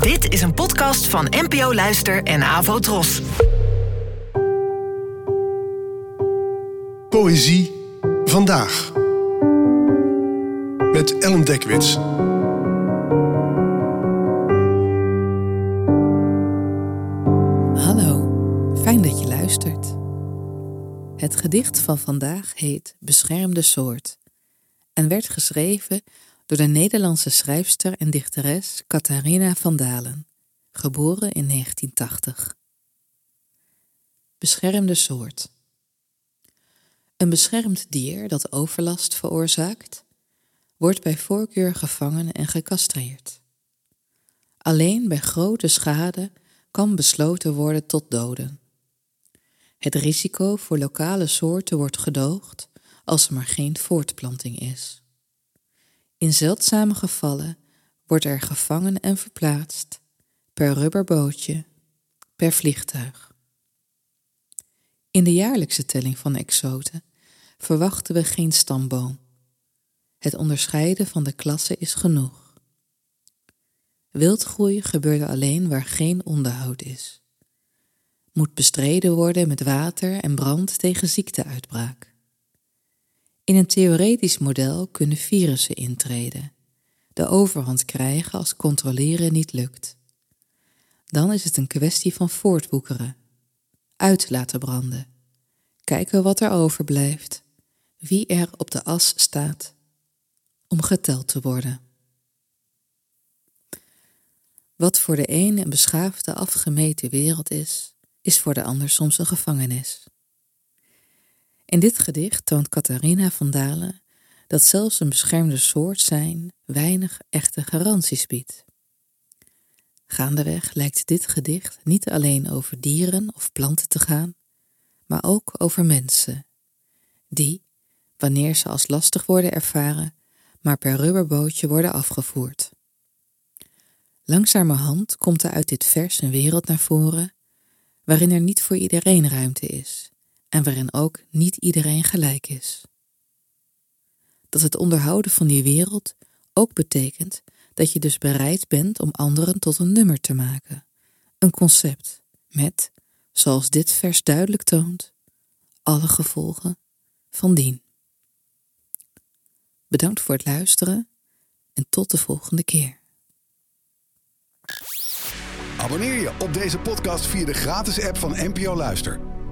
Dit is een podcast van NPO Luister en Avo Tros. Poëzie vandaag. Met Ellen Dekwits. Hallo, fijn dat je luistert. Het gedicht van vandaag heet Beschermde soort en werd geschreven door de Nederlandse schrijfster en dichteres Catharina van Dalen, geboren in 1980. Beschermde soort. Een beschermd dier dat overlast veroorzaakt, wordt bij voorkeur gevangen en gecastreerd. Alleen bij grote schade kan besloten worden tot doden. Het risico voor lokale soorten wordt gedoogd als er maar geen voortplanting is. In zeldzame gevallen wordt er gevangen en verplaatst per rubberbootje, per vliegtuig. In de jaarlijkse telling van exoten verwachten we geen stamboom. Het onderscheiden van de klassen is genoeg. Wildgroei gebeurt alleen waar geen onderhoud is. Moet bestreden worden met water en brand tegen ziekteuitbraak. In een theoretisch model kunnen virussen intreden, de overhand krijgen als controleren niet lukt. Dan is het een kwestie van voortwoekeren, uit laten branden, kijken wat er overblijft, wie er op de as staat, om geteld te worden. Wat voor de een een beschaafde, afgemeten wereld is, is voor de ander soms een gevangenis. In dit gedicht toont Catharina van Dalen dat zelfs een beschermde soort zijn weinig echte garanties biedt. Gaandeweg lijkt dit gedicht niet alleen over dieren of planten te gaan, maar ook over mensen, die, wanneer ze als lastig worden ervaren, maar per rubberbootje worden afgevoerd. Langzamerhand komt er uit dit vers een wereld naar voren waarin er niet voor iedereen ruimte is en waarin ook niet iedereen gelijk is. Dat het onderhouden van die wereld ook betekent dat je dus bereid bent om anderen tot een nummer te maken, een concept met, zoals dit vers duidelijk toont, alle gevolgen van dien. Bedankt voor het luisteren en tot de volgende keer. Abonneer je op deze podcast via de gratis app van NPO Luister.